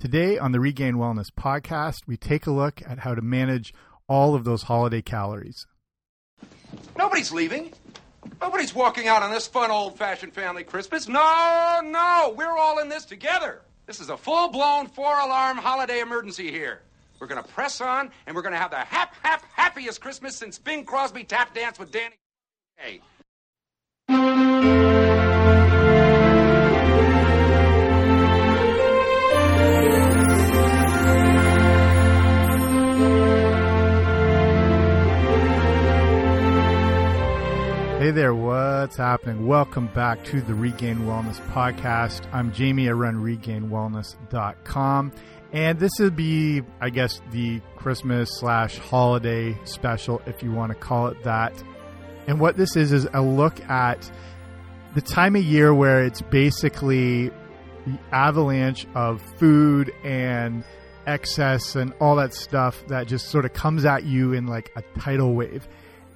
Today on the Regained Wellness podcast, we take a look at how to manage all of those holiday calories. Nobody's leaving. Nobody's walking out on this fun old fashioned family Christmas. No, no, we're all in this together. This is a full blown four alarm holiday emergency here. We're going to press on and we're going to have the hap, hap, happiest Christmas since Bing Crosby tap danced with Danny. Kaye. Hey there, what's happening? Welcome back to the Regained Wellness Podcast. I'm Jamie. I run regainedwellness.com. And this would be, I guess, the Christmas slash holiday special, if you want to call it that. And what this is, is a look at the time of year where it's basically the avalanche of food and excess and all that stuff that just sort of comes at you in like a tidal wave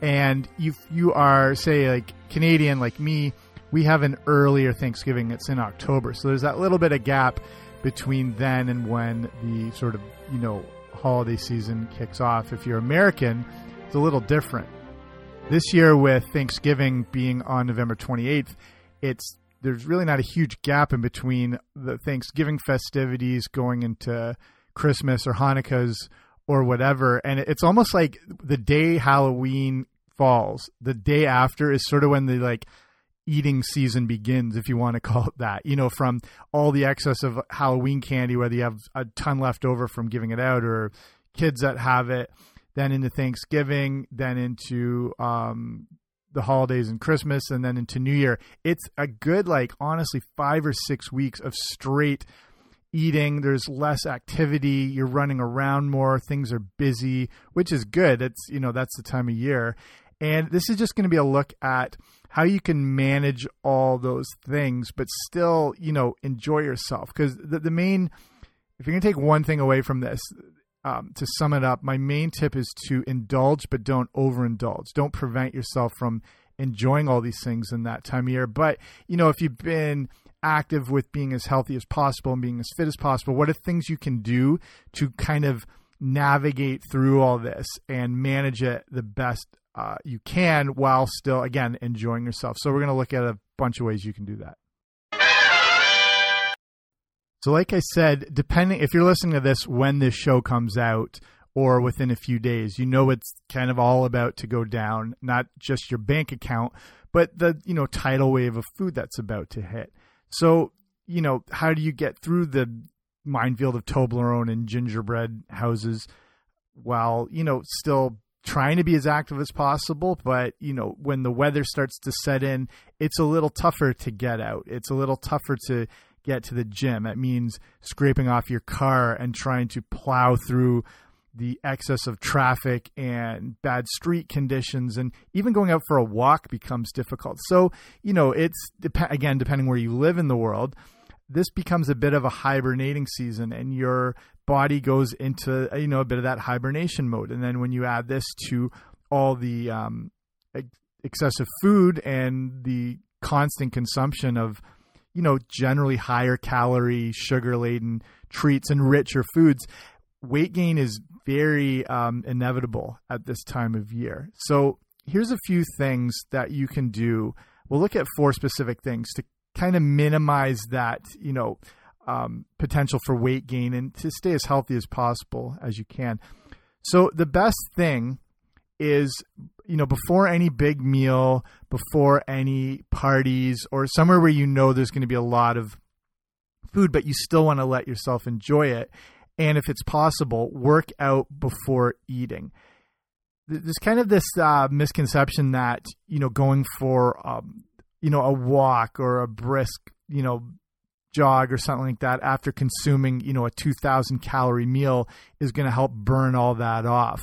and you you are say like Canadian like me, we have an earlier Thanksgiving. It's in October, so there's that little bit of gap between then and when the sort of you know holiday season kicks off. If you're American, it's a little different. This year, with Thanksgiving being on November 28th, it's there's really not a huge gap in between the Thanksgiving festivities going into Christmas or Hanukkah's or whatever. And it's almost like the day Halloween falls, the day after is sort of when the like eating season begins, if you want to call it that. You know, from all the excess of Halloween candy, whether you have a ton left over from giving it out or kids that have it, then into Thanksgiving, then into um, the holidays and Christmas, and then into New Year. It's a good, like, honestly, five or six weeks of straight eating. There's less activity. You're running around more. Things are busy, which is good. It's, you know, that's the time of year. And this is just going to be a look at how you can manage all those things, but still, you know, enjoy yourself. Because the, the main, if you're going to take one thing away from this, um, to sum it up, my main tip is to indulge, but don't overindulge. Don't prevent yourself from enjoying all these things in that time of year. But, you know, if you've been active with being as healthy as possible and being as fit as possible, what are things you can do to kind of navigate through all this and manage it the best uh, you can while still again enjoying yourself. So we're going to look at a bunch of ways you can do that. So like I said, depending if you're listening to this when this show comes out or within a few days, you know it's kind of all about to go down, not just your bank account, but the, you know, tidal wave of food that's about to hit. So, you know, how do you get through the minefield of Toblerone and gingerbread houses while, you know, still trying to be as active as possible, but you know, when the weather starts to set in, it's a little tougher to get out. It's a little tougher to get to the gym. It means scraping off your car and trying to plow through the excess of traffic and bad street conditions and even going out for a walk becomes difficult. So, you know, it's again depending where you live in the world, this becomes a bit of a hibernating season and your body goes into you know a bit of that hibernation mode and then when you add this to all the um, excessive food and the constant consumption of you know generally higher calorie sugar laden treats and richer foods weight gain is very um, inevitable at this time of year so here's a few things that you can do we'll look at four specific things to kind of minimize that, you know, um, potential for weight gain and to stay as healthy as possible as you can. So the best thing is, you know, before any big meal, before any parties, or somewhere where you know there's going to be a lot of food, but you still want to let yourself enjoy it. And if it's possible, work out before eating. There's kind of this uh, misconception that you know going for um, you know, a walk or a brisk, you know, jog or something like that after consuming, you know, a 2000 calorie meal is going to help burn all that off.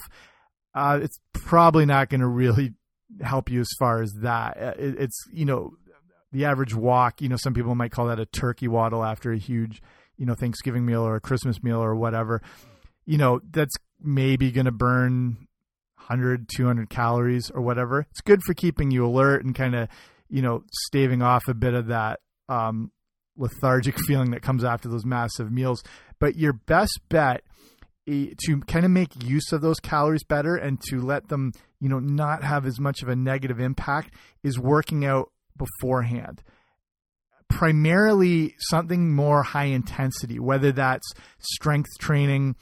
Uh, it's probably not going to really help you as far as that. Uh, it, it's, you know, the average walk, you know, some people might call that a turkey waddle after a huge, you know, Thanksgiving meal or a Christmas meal or whatever. You know, that's maybe going to burn 100, 200 calories or whatever. It's good for keeping you alert and kind of you know, staving off a bit of that, um, lethargic feeling that comes after those massive meals. But your best bet to kind of make use of those calories better and to let them, you know, not have as much of a negative impact is working out beforehand. Primarily something more high intensity, whether that's strength training,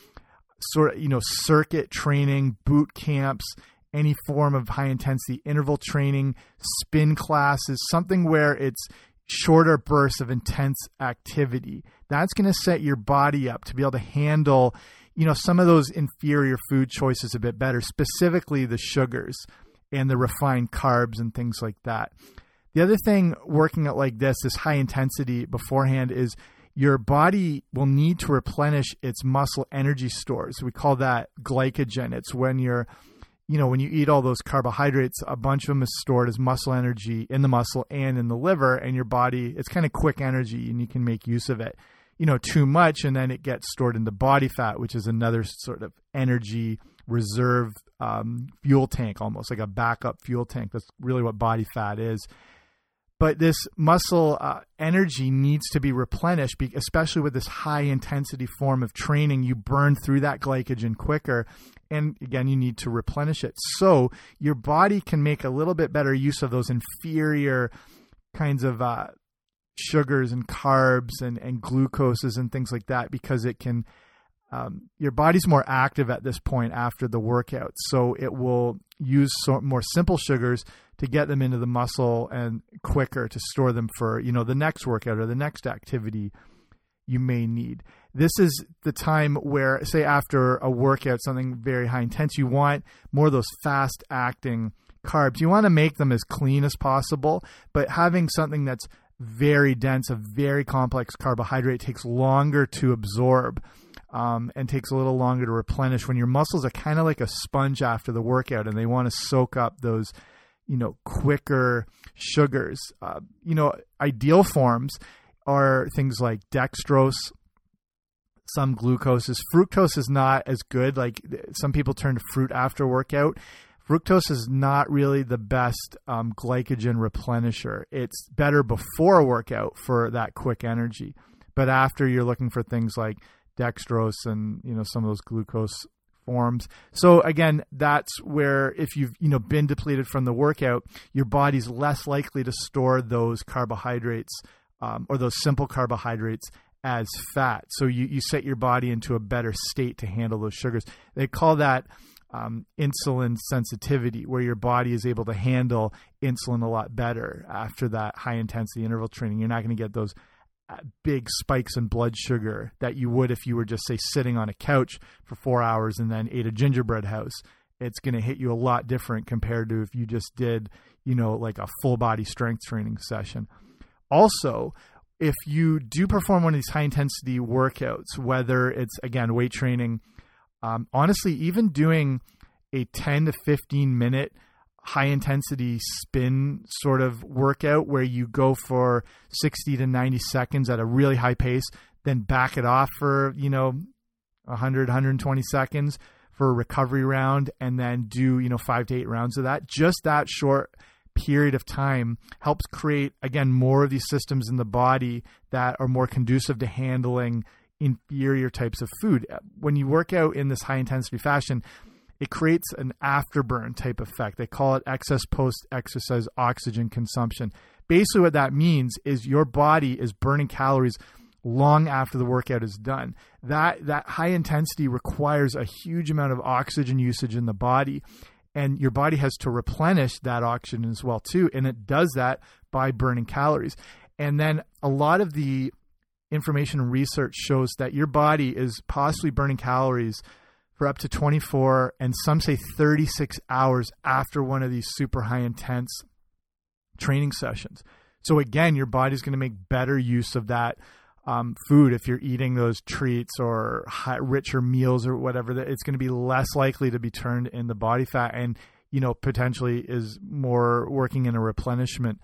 sort of, you know, circuit training, boot camps, any form of high intensity interval training, spin classes, something where it's shorter bursts of intense activity. That's going to set your body up to be able to handle, you know, some of those inferior food choices a bit better, specifically the sugars and the refined carbs and things like that. The other thing working out like this, this high intensity beforehand is your body will need to replenish its muscle energy stores. We call that glycogen. It's when you're you know, when you eat all those carbohydrates, a bunch of them is stored as muscle energy in the muscle and in the liver, and your body, it's kind of quick energy and you can make use of it. You know, too much, and then it gets stored in the body fat, which is another sort of energy reserve um, fuel tank, almost like a backup fuel tank. That's really what body fat is. But this muscle uh, energy needs to be replenished, especially with this high intensity form of training. You burn through that glycogen quicker, and again you need to replenish it so your body can make a little bit better use of those inferior kinds of uh, sugars and carbs and, and glucoses and things like that because it can um, your body's more active at this point after the workout so it will use so, more simple sugars to get them into the muscle and quicker to store them for you know the next workout or the next activity you may need. This is the time where, say, after a workout, something very high intense, you want more of those fast acting carbs. You want to make them as clean as possible, but having something that's very dense, a very complex carbohydrate takes longer to absorb um, and takes a little longer to replenish when your muscles are kind of like a sponge after the workout and they want to soak up those you know quicker sugars uh, you know ideal forms are things like dextrose, some glucoses. Fructose is not as good. Like some people turn to fruit after workout. Fructose is not really the best um, glycogen replenisher. It's better before a workout for that quick energy, but after you're looking for things like dextrose and you know some of those glucose forms. So again, that's where if you've you know been depleted from the workout, your body's less likely to store those carbohydrates um, or those simple carbohydrates as fat. So you, you set your body into a better state to handle those sugars. They call that um, insulin sensitivity, where your body is able to handle insulin a lot better after that high intensity interval training. You're not going to get those big spikes in blood sugar that you would if you were just, say, sitting on a couch for four hours and then ate a gingerbread house. It's going to hit you a lot different compared to if you just did, you know, like a full body strength training session. Also, if you do perform one of these high intensity workouts, whether it's again weight training, um, honestly, even doing a 10 to 15 minute high intensity spin sort of workout where you go for 60 to 90 seconds at a really high pace, then back it off for, you know, 100, 120 seconds for a recovery round, and then do, you know, five to eight rounds of that. Just that short period of time helps create again more of these systems in the body that are more conducive to handling inferior types of food when you work out in this high intensity fashion it creates an afterburn type effect. They call it excess post exercise oxygen consumption. Basically what that means is your body is burning calories long after the workout is done. That that high intensity requires a huge amount of oxygen usage in the body and your body has to replenish that oxygen as well too and it does that by burning calories. And then a lot of the information and research shows that your body is possibly burning calories for up to 24 and some say 36 hours after one of these super high intense training sessions. So again your body's going to make better use of that um, food if you're eating those treats or high, richer meals or whatever that it's going to be less likely to be turned into body fat and you know potentially is more working in a replenishment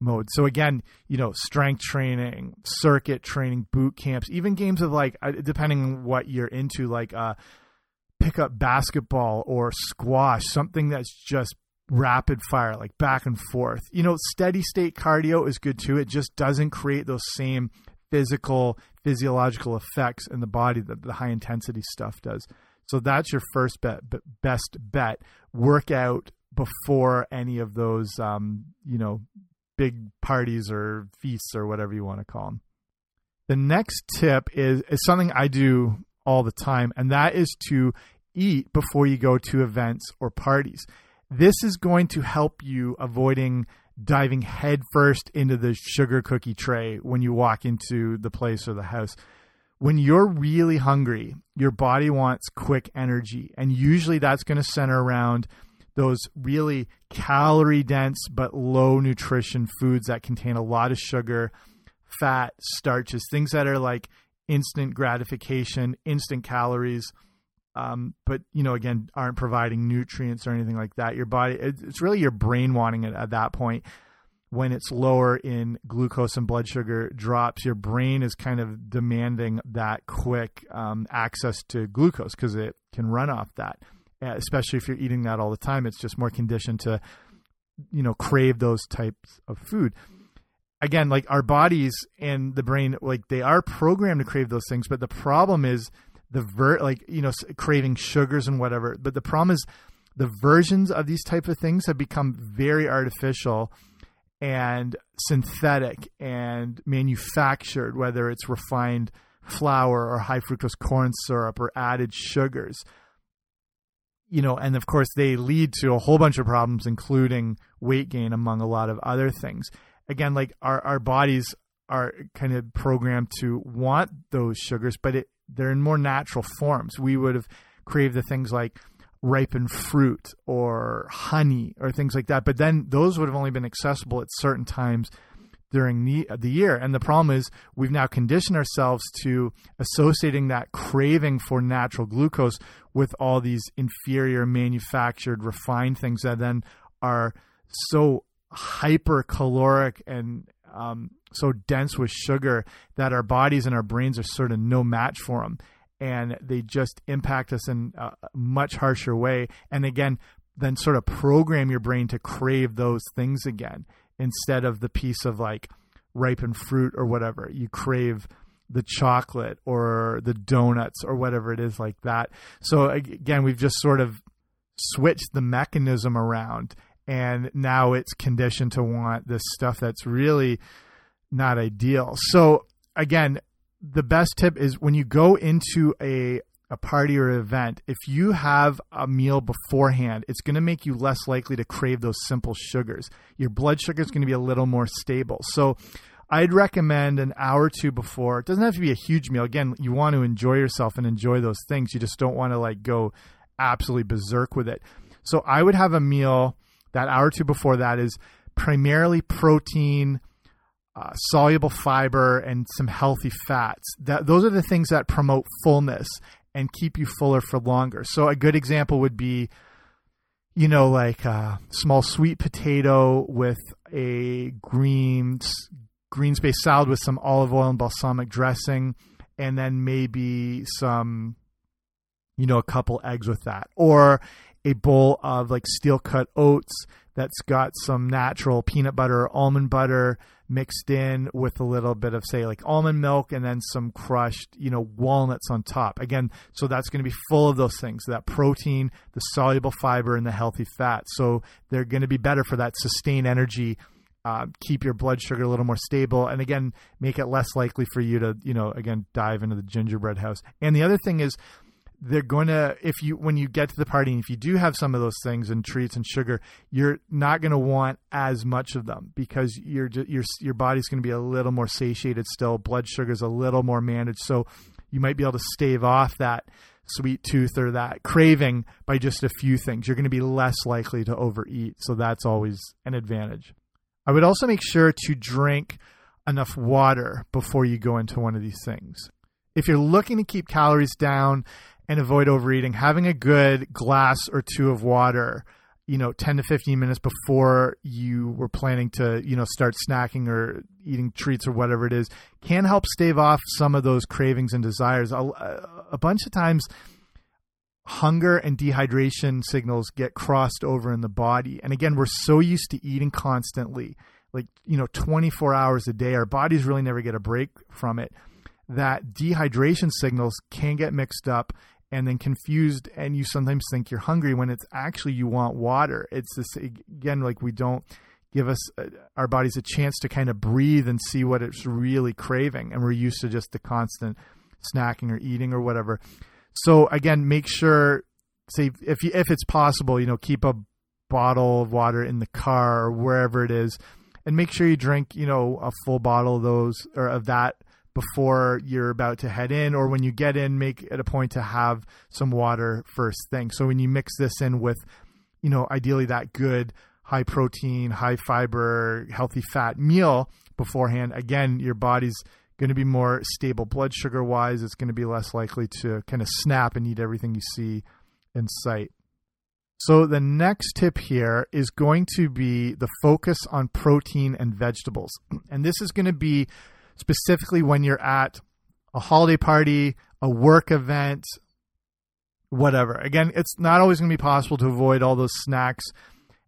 mode. So again you know strength training circuit training boot camps even games of like uh, depending on what you're into like uh pick up basketball or squash something that's just rapid fire, like back and forth. You know, steady state cardio is good too. It just doesn't create those same physical, physiological effects in the body that the high intensity stuff does. So that's your first bet, best bet. Work out before any of those, um, you know, big parties or feasts or whatever you want to call them. The next tip is, is something I do all the time, and that is to eat before you go to events or parties. This is going to help you avoiding diving headfirst into the sugar cookie tray when you walk into the place or the house. When you're really hungry, your body wants quick energy, and usually that's going to center around those really calorie dense but low nutrition foods that contain a lot of sugar, fat, starches, things that are like instant gratification, instant calories um, but you know, again, aren't providing nutrients or anything like that. Your body, it's really your brain wanting it at that point. When it's lower in glucose and blood sugar drops, your brain is kind of demanding that quick um, access to glucose because it can run off that. Especially if you're eating that all the time, it's just more conditioned to, you know, crave those types of food again like our bodies and the brain like they are programmed to crave those things but the problem is the ver like you know craving sugars and whatever. But the problem is the versions of these type of things have become very artificial and synthetic and manufactured, whether it's refined flour or high fructose corn syrup or added sugars. You know, and of course, they lead to a whole bunch of problems, including weight gain, among a lot of other things. Again, like our, our bodies are kind of programmed to want those sugars, but it they're in more natural forms. We would have craved the things like ripened fruit or honey or things like that. But then those would have only been accessible at certain times during the, the year. And the problem is we've now conditioned ourselves to associating that craving for natural glucose with all these inferior manufactured refined things that then are so hyper caloric and um, so dense with sugar that our bodies and our brains are sort of no match for them and they just impact us in a much harsher way. And again then sort of program your brain to crave those things again instead of the piece of like ripened fruit or whatever. You crave the chocolate or the donuts or whatever it is like that. So again we've just sort of switched the mechanism around and now it's conditioned to want this stuff that's really not ideal. So again, the best tip is when you go into a a party or event, if you have a meal beforehand, it's going to make you less likely to crave those simple sugars. Your blood sugar is going to be a little more stable. So I'd recommend an hour or two before. It doesn't have to be a huge meal. Again, you want to enjoy yourself and enjoy those things. You just don't want to like go absolutely berserk with it. So I would have a meal that hour or two before that is primarily protein, uh, soluble fiber and some healthy fats. That those are the things that promote fullness and keep you fuller for longer. So a good example would be, you know, like a small sweet potato with a green green space salad with some olive oil and balsamic dressing, and then maybe some, you know, a couple eggs with that, or a bowl of like steel cut oats that's got some natural peanut butter or almond butter mixed in with a little bit of say like almond milk and then some crushed you know walnuts on top. Again so that's going to be full of those things that protein the soluble fiber and the healthy fat. So they're going to be better for that sustained energy uh, keep your blood sugar a little more stable and again make it less likely for you to you know again dive into the gingerbread house. And the other thing is they're going to if you when you get to the party and if you do have some of those things and treats and sugar you're not going to want as much of them because your your your body's going to be a little more satiated still. Blood sugar's a little more managed. So you might be able to stave off that sweet tooth or that craving by just a few things. You're going to be less likely to overeat. So that's always an advantage. I would also make sure to drink enough water before you go into one of these things. If you're looking to keep calories down and avoid overeating. Having a good glass or two of water, you know, 10 to 15 minutes before you were planning to, you know, start snacking or eating treats or whatever it is can help stave off some of those cravings and desires. A, a bunch of times, hunger and dehydration signals get crossed over in the body. And again, we're so used to eating constantly, like, you know, 24 hours a day. Our bodies really never get a break from it. That dehydration signals can get mixed up and then confused. And you sometimes think you're hungry when it's actually you want water. It's this, again, like we don't give us uh, our bodies a chance to kind of breathe and see what it's really craving. And we're used to just the constant snacking or eating or whatever. So again, make sure say if you, if it's possible, you know, keep a bottle of water in the car or wherever it is, and make sure you drink, you know, a full bottle of those or of that before you're about to head in, or when you get in, make it a point to have some water first thing. So when you mix this in with, you know, ideally that good high protein, high fiber, healthy fat meal beforehand, again, your body's going to be more stable blood sugar wise. It's going to be less likely to kind of snap and eat everything you see in sight. So, the next tip here is going to be the focus on protein and vegetables. And this is going to be specifically when you're at a holiday party, a work event, whatever. Again, it's not always going to be possible to avoid all those snacks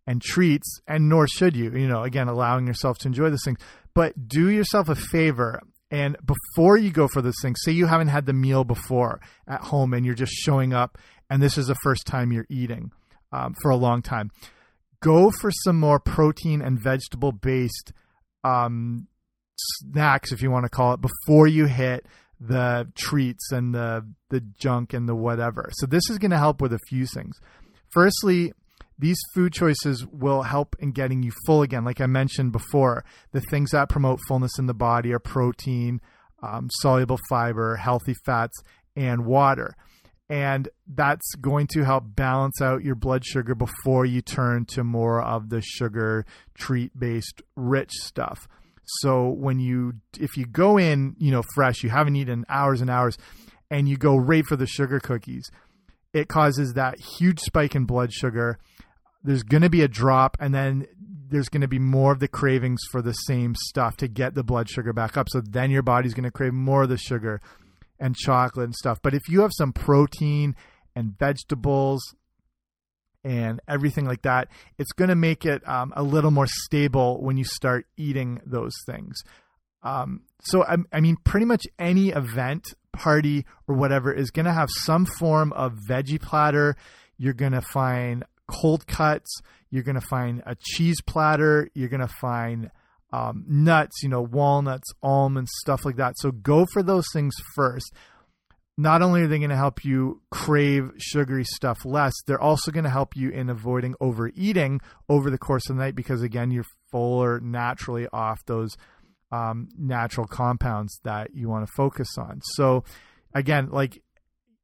and treats, and nor should you, you know, again, allowing yourself to enjoy this thing. But do yourself a favor and before you go for this thing, say you haven't had the meal before at home and you're just showing up and this is the first time you're eating um, for a long time, go for some more protein and vegetable based um, snacks, if you want to call it, before you hit the treats and the the junk and the whatever. So this is going to help with a few things. Firstly, these food choices will help in getting you full again. Like I mentioned before, the things that promote fullness in the body are protein, um, soluble fiber, healthy fats, and water. And that's going to help balance out your blood sugar before you turn to more of the sugar treat based rich stuff. So when you if you go in, you know, fresh, you haven't eaten hours and hours and you go right for the sugar cookies, it causes that huge spike in blood sugar. There's going to be a drop and then there's going to be more of the cravings for the same stuff to get the blood sugar back up. So then your body's going to crave more of the sugar and chocolate and stuff. But if you have some protein and vegetables and everything like that it's going to make it um, a little more stable when you start eating those things um, so I, I mean pretty much any event party or whatever is going to have some form of veggie platter you're going to find cold cuts. You're going to find a cheese platter. You're going to find um, nuts, you know, walnuts, almonds, stuff like that. So go for those things first. Not only are they going to help you crave sugary stuff less, they're also going to help you in avoiding overeating over the course of the night because, again, you're fuller naturally off those um, natural compounds that you want to focus on. So, again, like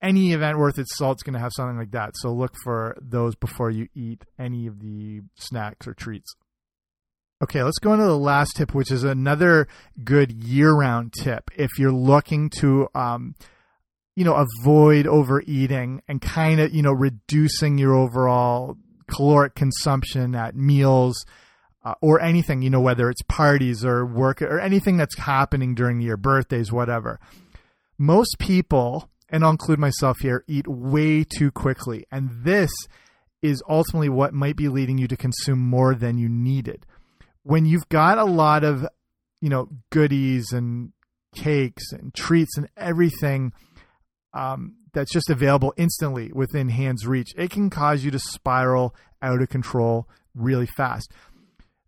any event worth its salt is going to have something like that. So look for those before you eat any of the snacks or treats. Okay, let's go into the last tip, which is another good year-round tip. If you're looking to, um, you know, avoid overeating and kind of, you know, reducing your overall caloric consumption at meals uh, or anything, you know, whether it's parties or work or anything that's happening during your birthdays, whatever. Most people and I'll include myself here, eat way too quickly. And this is ultimately what might be leading you to consume more than you needed. When you've got a lot of, you know, goodies and cakes and treats and everything um, that's just available instantly within hand's reach, it can cause you to spiral out of control really fast.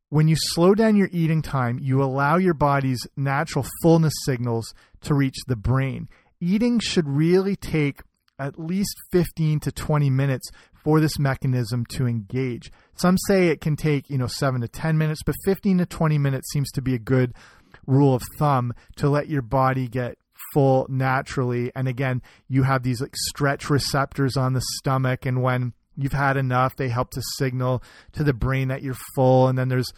When you slow down your eating time, you allow your body's natural fullness signals to reach the brain eating should really take at least 15 to 20 minutes for this mechanism to engage. Some say it can take, you know, 7 to 10 minutes, but 15 to 20 minutes seems to be a good rule of thumb to let your body get full naturally. And again, you have these like stretch receptors on the stomach and when you've had enough, they help to signal to the brain that you're full. And then there's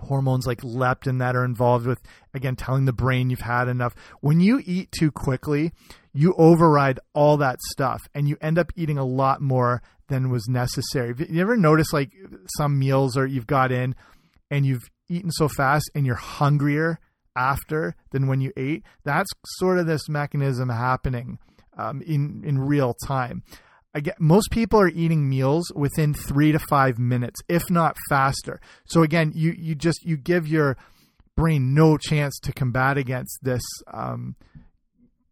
hormones like leptin that are involved with again telling the brain you've had enough. When you eat too quickly you override all that stuff and you end up eating a lot more than was necessary. You ever notice like some meals or you've got in and you've eaten so fast and you're hungrier after than when you ate that's sort of this mechanism happening um, in in real time again, most people are eating meals within three to five minutes, if not faster. So again, you you just you give your brain no chance to combat against this um,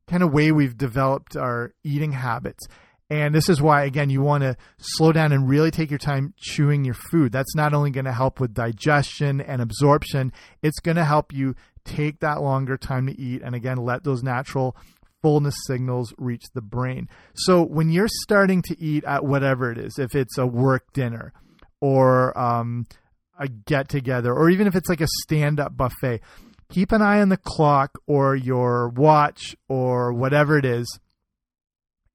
kind of way we've developed our eating habits. And this is why, again, you want to slow down and really take your time chewing your food. That's not only going to help with digestion and absorption, it's going to help you take that longer time to eat and, again, let those natural fullness signals reach the brain. So when you're starting to eat at whatever it is, if it's a work dinner or um, a get together, or even if it's like a stand up buffet, keep an eye on the clock or your watch or whatever it is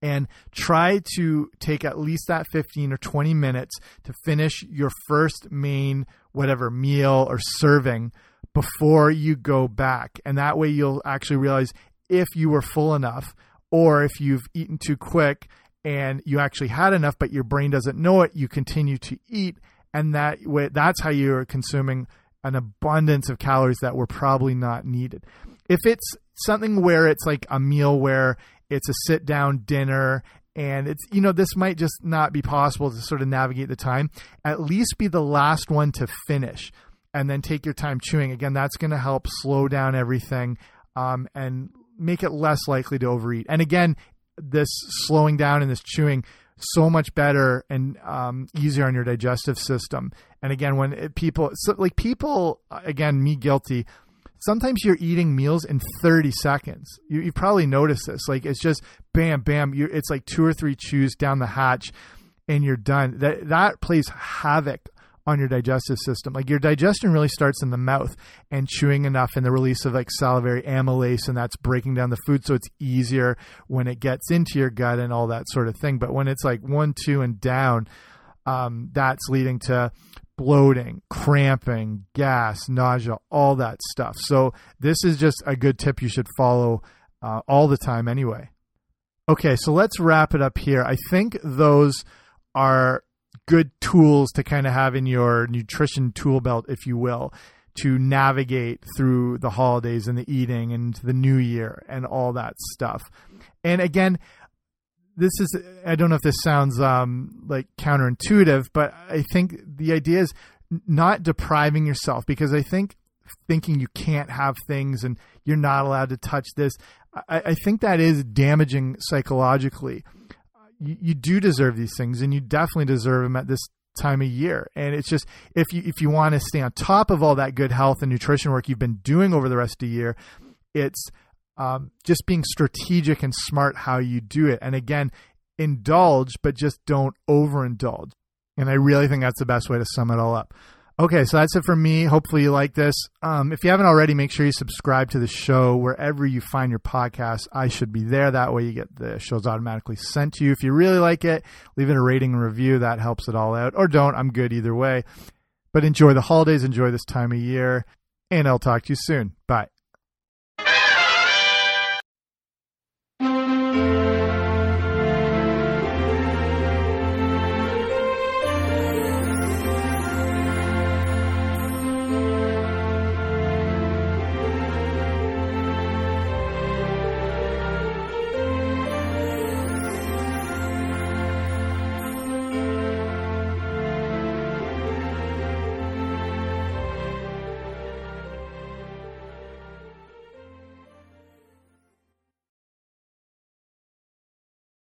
and try to take at least that 15 or 20 minutes to finish your first main whatever meal or serving before you go back. And that way you'll actually realize if you were full enough or if you've eaten too quick and you actually had enough but your brain doesn't know it you continue to eat. And that way that's how you're consuming an abundance of calories that were probably not needed. If it's something where it's like a meal where it's a sit down dinner and it's you know this might just not be possible to sort of navigate the time at least be the last one to finish and then take your time chewing again that's going to help slow down everything um, and make it less likely to overeat and again this slowing down and this chewing so much better and um, easier on your digestive system and again when it, people so like people again me guilty sometimes you're eating meals in 30 seconds. You, you probably noticed this. Like it's just bam, bam. You, it's like two or three chews down the hatch, and you're done. That that plays havoc on your digestive system. Like your digestion really starts in the mouth and chewing enough and the release of like salivary amylase and that's breaking down the food so it's easier when it gets into your gut and all that sort of thing. But when it's like one, two, and down, um, that's leading to bloating, cramping, gas, nausea, all that stuff. So, this is just a good tip you should follow uh, all the time anyway. Okay, so let's wrap it up here. I think those are good tools to kind of have in your nutrition tool belt, if you will, to navigate through the holidays and the eating and the new year and all that stuff. And again, this is I don't know if this sounds um, like counterintuitive, but I think the idea is not depriving yourself because I think thinking you can't have things and you're not allowed to touch this, I, I think that is damaging psychologically. You, do deserve these things, and you definitely deserve them at this time of year. And it's just if you if you want to stay on top of all that good health and nutrition work you've been doing over the rest of the year, it's um, just being strategic and smart how you do it. And again, indulge, but just don't overindulge. And I really think that's the best way to sum it all up. Okay, so that's it for me. Hopefully, you like this. Um, if you haven't already, make sure you subscribe to the show wherever you find your podcast. I should be there. That way, you get the shows automatically sent to you. If you really like it, leave it a rating and review. That helps it all out. Or don't. I'm good either way. But enjoy the holidays, enjoy this time of year, and I'll talk to you soon. Bye.